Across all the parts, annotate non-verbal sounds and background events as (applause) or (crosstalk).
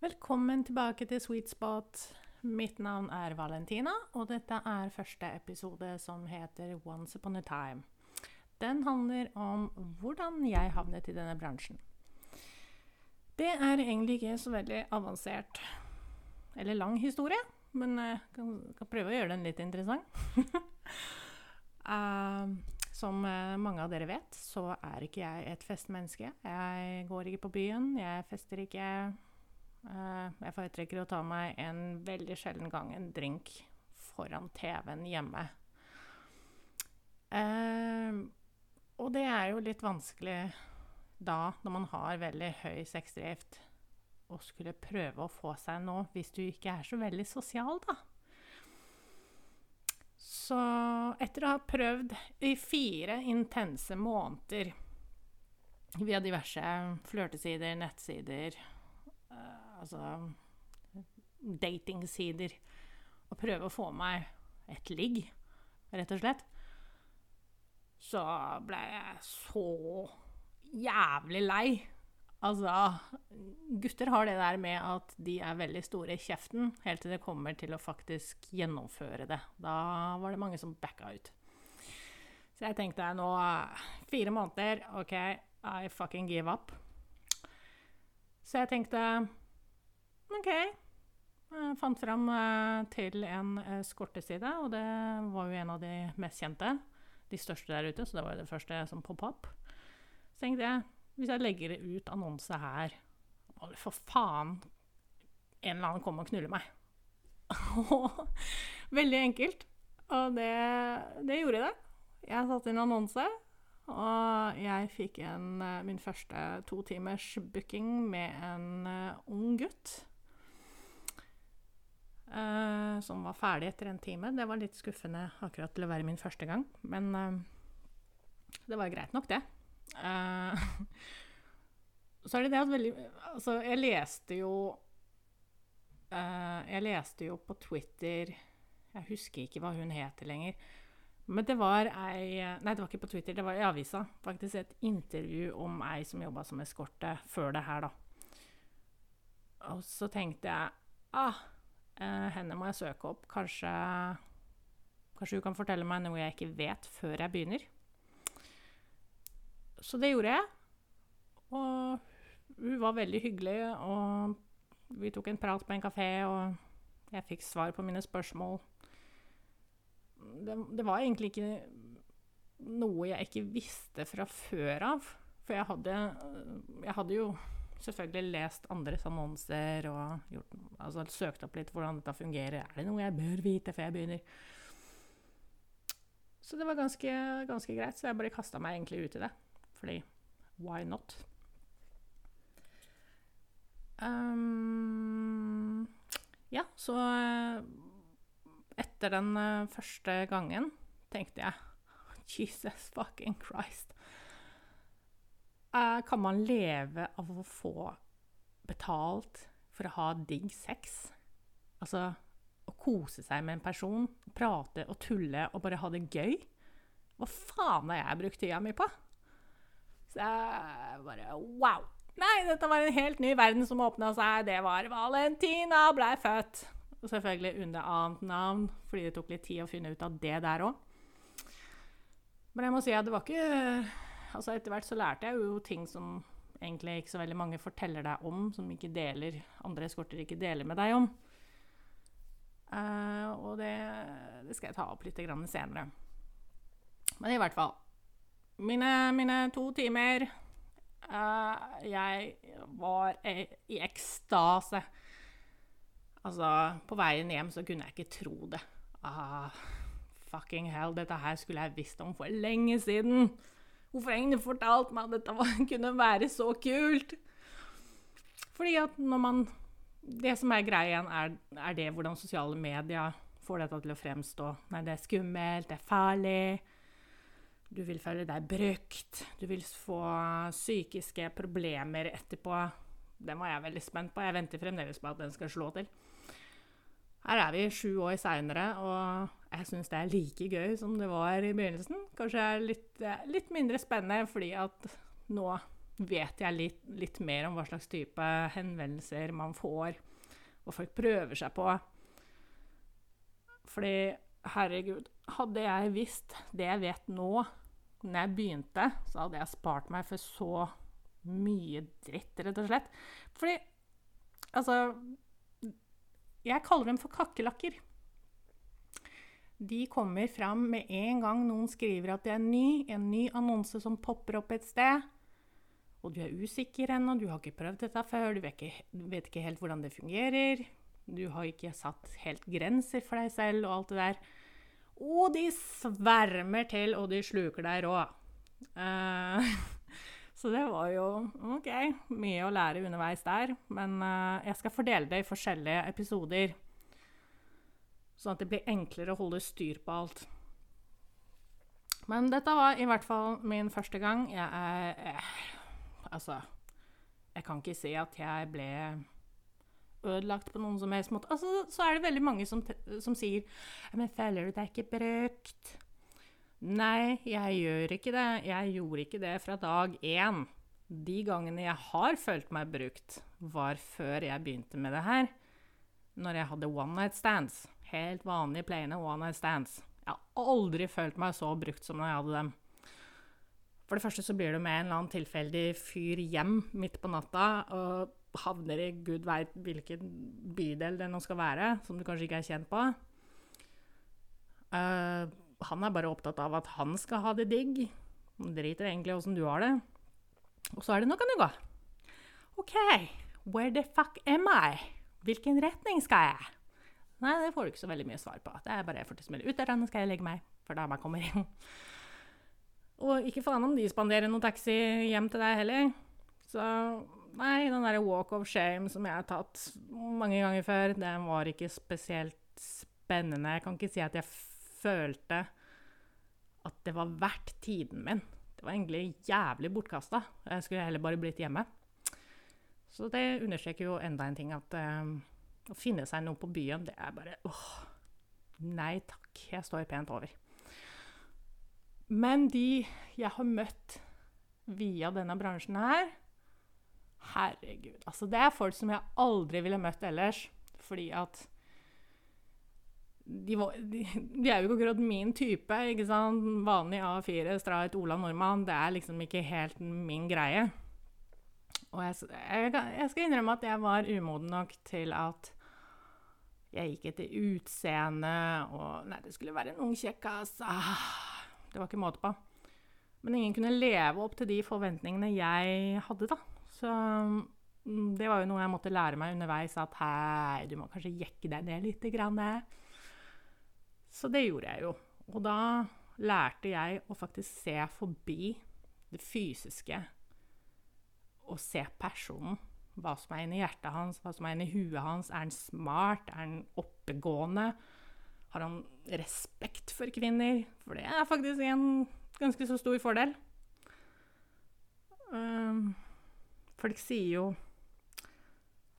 Velkommen tilbake til Sweet Spot. Mitt navn er Valentina, og dette er første episode som heter Once upon a time. Den handler om hvordan jeg havnet i denne bransjen. Det er egentlig ikke så veldig avansert eller lang historie, men jeg kan, kan prøve å gjøre den litt interessant. uh, (laughs) som eh, mange av dere vet, så er ikke jeg et festmenneske. Jeg går ikke på byen, jeg fester ikke. Uh, jeg foretrekker å ta meg en veldig sjelden gang en drink foran TV-en hjemme. Uh, og det er jo litt vanskelig da, når man har veldig høy sexdrift, å skulle prøve å få seg noe hvis du ikke er så veldig sosial, da. Så etter å ha prøvd i fire intense måneder via diverse flørtesider, nettsider, altså datingsider, Og prøve å få meg et ligg, rett og slett, så ble jeg så jævlig lei. Altså, gutter har det der med at de er veldig store i kjeften helt til det kommer til å faktisk gjennomføre det. Da var det mange som backa ut. Så jeg tenkte nå Fire måneder, OK, I fucking give up. Så jeg tenkte OK. Jeg fant fram til en skorteside, og det var jo en av de mest kjente. De største der ute, så det var jo det første som poppa opp. Så tenkte jeg, hvis jeg legger ut annonse her For faen, en eller annen kommer og knuller meg. (laughs) Veldig enkelt. Og det, det gjorde det. Jeg satte inn annonse, og jeg fikk en, min første to timers booking med en ung gutt. Uh, som var ferdig etter en time. Det var litt skuffende akkurat til å være min første gang, men uh, det var greit nok, det. Uh, (laughs) så er det det at veldig Altså, jeg leste jo Jeg leste jo på Twitter Jeg husker ikke hva hun heter lenger. Men det var ei Nei, det var ikke på Twitter, det var i avisa. Faktisk et intervju om ei som jobba som eskorte før det her, da. Og så tenkte jeg ah, henne må jeg søke opp. Kanskje Kanskje hun kan fortelle meg noe jeg ikke vet, før jeg begynner. Så det gjorde jeg. Og hun var veldig hyggelig, og vi tok en prat på en kafé, og jeg fikk svar på mine spørsmål. Det, det, var egentlig ikke noe jeg ikke visste fra før av. For jeg hadde, jeg hadde jo selvfølgelig lest andres annonser og gjort, altså, søkt opp litt hvordan dette fungerer. Er det noe jeg bør vite før jeg begynner? Så det var ganske, ganske greit, så jeg bare kasta meg egentlig ut i det. Fordi why not? Um, ja, så eh, etter den uh, første gangen tenkte jeg (laughs) Jesus fucking Christ. Uh, kan man leve av å få betalt for å ha digg sex? Altså å kose seg med en person, prate og tulle og bare ha det gøy? Hva faen har jeg brukt tida mi på? Så jeg bare Wow! Nei, dette var en helt ny verden som åpna seg. Det var Valentina blei født. Og selvfølgelig under annet navn, fordi det tok litt tid å finne ut av det der òg. Men jeg må si at det var ikke Altså etter hvert så lærte jeg jo ting som egentlig ikke så veldig mange forteller deg om, som ikke deler, andre eskorter ikke deler med deg om. Uh, og det, det, skal jeg ta opp litt senere. Men i hvert fall mine, mine to timer uh, Jeg var i ekstase. Altså, på veien hjem så kunne jeg ikke tro det. Ah, fucking hell, dette her skulle jeg visst om for lenge siden. Hvorfor har ingen fortalt meg at dette (laughs) kunne være så kult? Fordi at når man Det som er greia, er, er det hvordan sosiale medier får dette til å fremstå. Nei, det er skummelt, det er farlig. Du vil føle deg brukt. Du vil få psykiske problemer etterpå. Den var jeg veldig spent på. Jeg venter fremdeles på at den skal slå til. Her er vi sju år seinere, og jeg syns det er like gøy som det var i begynnelsen. Kanskje litt, litt mindre spennende fordi at nå, vet jeg litt, litt mer om hva slags type henvendelser man får, og folk prøver seg på. Fordi, herregud, hadde jeg visst det jeg vet nå, når jeg begynte, så hadde jeg spart meg for så mye dritt, rett og slett. Fordi Altså Jeg kaller dem for kakerlakker. De kommer fram med en gang noen skriver at det er ny, en ny annonse som popper opp et sted. Og du er usikker ennå, du har ikke prøvd dette før, du vet ikke, vet ikke helt hvordan det fungerer. Du har ikke satt helt grenser for deg selv og alt det der. Og de svermer til, og de sluker deg rå. Uh, (laughs) så det var jo OK, mye å lære underveis der. Men uh, jeg skal fordele det i forskjellige episoder, sånn at det blir enklere å holde styr på alt. Men dette var i hvert fall min første gang. Jeg er eh, Altså, jeg kan ikke si at jeg ble ødelagt på noen som helst måte. Altså, så er det veldig mange som, som sier Men føler du deg ikke brukt? Nei, jeg gjør ikke det. Jeg gjorde ikke det fra dag én. De gangene jeg har følt meg brukt, var før jeg begynte med det her. Når jeg hadde one night stands. Helt vanlige, plaine one night stands. Jeg har aldri følt meg så brukt som når jeg hadde dem. For det første så blir du med en eller annen tilfeldig fyr hjem midt på natta. og havner i gud veit hvilken bydel det nå skal være, som du kanskje ikke er kjent på. Uh, han er bare opptatt av at han skal ha det digg. Han driter egentlig i åssen du har det. Og så er det 'nå kan du gå'. OK, where the fuck am I? Hvilken retning skal jeg? Nei, det får du ikke så veldig mye svar på. Det er bare 40 smil ut der, nå skal jeg legge meg, for dama kommer inn. Og ikke faen om de spanderer noen taxi hjem til deg heller. Så Nei, den derre walk of shame som jeg har tatt mange ganger før, den var ikke spesielt spennende. Jeg kan ikke si at jeg følte at det var verdt tiden min. Det var egentlig jævlig bortkasta. Jeg skulle heller bare blitt hjemme. Så det understreker jo enda en ting at um, å finne seg noe på byen, det er bare åh, Nei takk, jeg står pent over. Men de jeg har møtt via denne bransjen her, Herregud. Altså, det er folk som jeg aldri ville møtt ellers. Fordi at de, var, de, de, er jo ikke akkurat min type. ikke sant? Vanlig A4, streit Ola Nordmann. Det er liksom ikke helt min greie. Og jeg, jeg, jeg skal innrømme at jeg var umoden nok til at jeg gikk etter utseende og Nei, det skulle være en ung kjekkas. Ah, det var ikke måte på. Men ingen kunne leve opp til de forventningene jeg hadde, da. Så mm, det var jo noe jeg måtte lære meg underveis, at hei, du må kanskje jekke deg ned litt. Grann. Så det gjorde jeg jo. Og da lærte jeg å faktisk se forbi det fysiske og se personen. Hva som er inni hjertet hans, hva som er inni huet hans. Er han smart? Er han oppegående? Har han respekt for kvinner? For det er faktisk en ganske så stor fordel. Um, Folk sier jo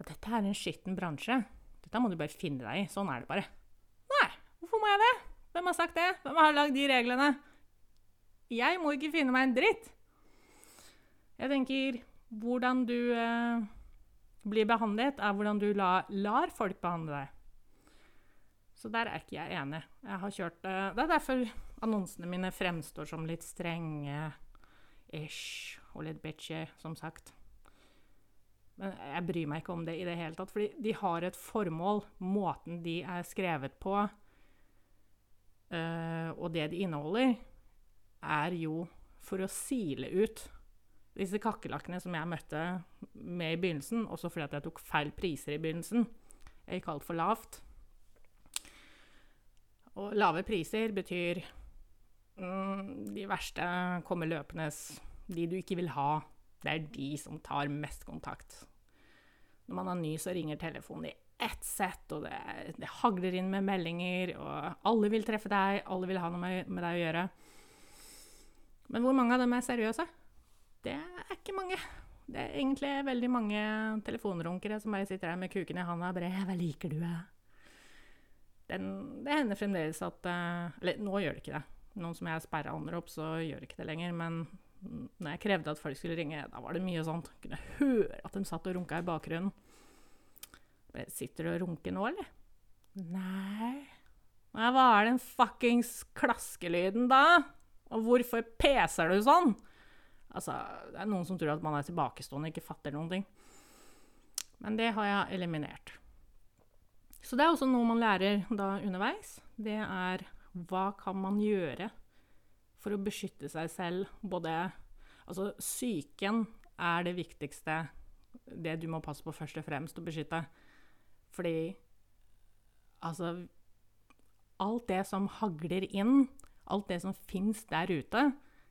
at dette er en skitten bransje. Dette må du bare finne deg i. Sånn er det bare. Nei, hvorfor må jeg det? Hvem har sagt det? Hvem har lagd de reglene? Jeg må ikke finne meg en dritt. Jeg tenker hvordan du eh, blir behandlet, er hvordan du la, lar folk behandle deg. Så der er ikke jeg enig. Jeg kjørt, eh, det er derfor annonsene mine fremstår som litt strenge ish og litt bitchy, som sagt. Men jeg bryr meg ikke om det i det hele tatt, fordi de har et formål. Måten de er skrevet på, uh, og det de inneholder, er jo for å sile ut disse kakerlakkene som jeg møtte med i begynnelsen, også fordi at jeg tok feil priser i begynnelsen. Jeg gikk altfor lavt. Og lave priser betyr mm, de verste kommer løpende. De du ikke vil ha. Det er de som tar mest kontakt. Når man er ny, så ringer telefonen i ett sett, og det, det, hagler inn med meldinger, og alle vil treffe deg, alle vil ha noe med, med, deg å gjøre. Men hvor mange av dem er seriøse? Det er ikke mange. Det er egentlig veldig mange telefonrunkere som bare sitter der med kuken i handa og bare 'Hva liker du?' Den, det hender fremdeles at uh, Eller nå gjør det ikke det. Noen som jeg sperra andre opp, så gjør det ikke det lenger. Men når jeg krevde at folk skulle ringe, da var det mye sånt. Jeg kunne høre at de satt og runka i bakgrunnen. Bare, Sitter du og runker nå, eller? Nei, hva er den fuckings klaskelyden, da? Og hvorfor peser du sånn? Altså, det er noen som tror at man er tilbakestående og ikke fatter noen ting. Men det har jeg eliminert. Så det er også noe man lærer da underveis. Det er hva kan man gjøre for å beskytte seg selv? Både Altså, psyken er det viktigste. Det du må passe på først og fremst å beskytte. Fordi altså Alt det som hagler inn, alt det som fins der ute,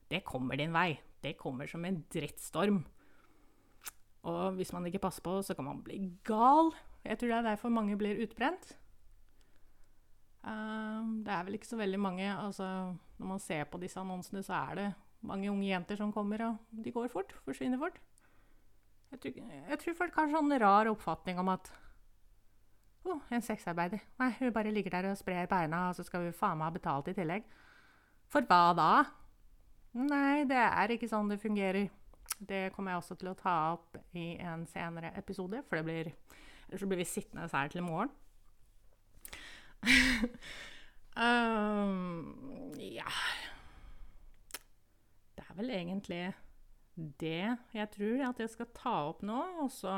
det kommer din vei. Det kommer som en drittstorm. Og hvis man ikke passer på, så kan man bli gal. Jeg tror det er derfor mange blir utbrent. Uh, det er vel ikke så veldig mange altså, Når man ser på disse annonsene, så er det mange unge jenter som kommer, og de går fort. Forsvinner fort. Jeg tror, jeg tror folk har sånn rar oppfatning om at oh, en sexarbeider. Nei, hun bare ligger der og sprer beina, og så skal hun faen meg ha betalt i tillegg. For hva da? Nei, det er ikke sånn det fungerer. Det kommer jeg også til å ta opp i en senere episode, for det blir Ellers så blir vi sittende her til i morgen. (laughs) um, ja Det er vel egentlig det jeg tror at jeg skal ta opp nå, og så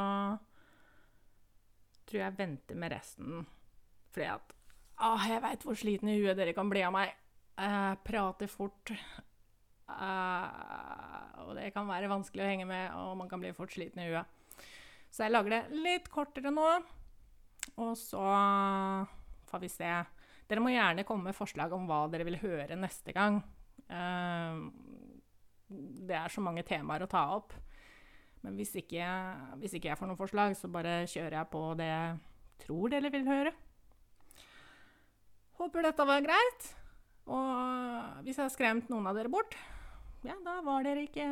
tror jeg venter med resten. Fordi at Åh, jeg veit hvor sliten i huet dere kan bli av meg. Jeg prater fort. Uh, og det kan være vanskelig å henge med, og man kan bli fort sliten i huet. Så jeg lager det litt kortere nå, og så får vi se. Dere må gjerne komme med forslag om hva dere vil høre neste gang. Uh, det er så mange temaer å ta opp. Men hvis ikke, hvis ikke jeg får noen forslag, så bare kjører jeg på det jeg tror dere vil høre. Håper dette var greit. Og hvis jeg har skremt noen av dere bort, ja, da var dere ikke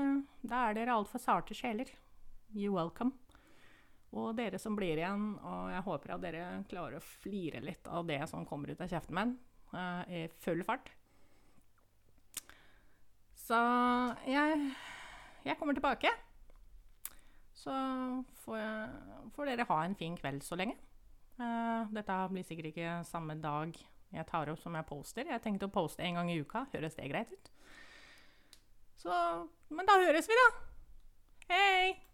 Da er dere altfor sarte sjeler. You're welcome. Og dere som blir igjen, og jeg håper at dere klarer å flire litt av det som kommer ut av kjeften min, uh, i full fart. Så jeg, jeg kommer tilbake. Så får, jeg, får, dere ha en fin kveld så lenge. Uh, dette blir sikkert ikke samme dag jeg tar opp som jeg poster. Jeg tenkte å poste en gang i uka. Høres det greit ut? Så Men da høres vi, da. Hei!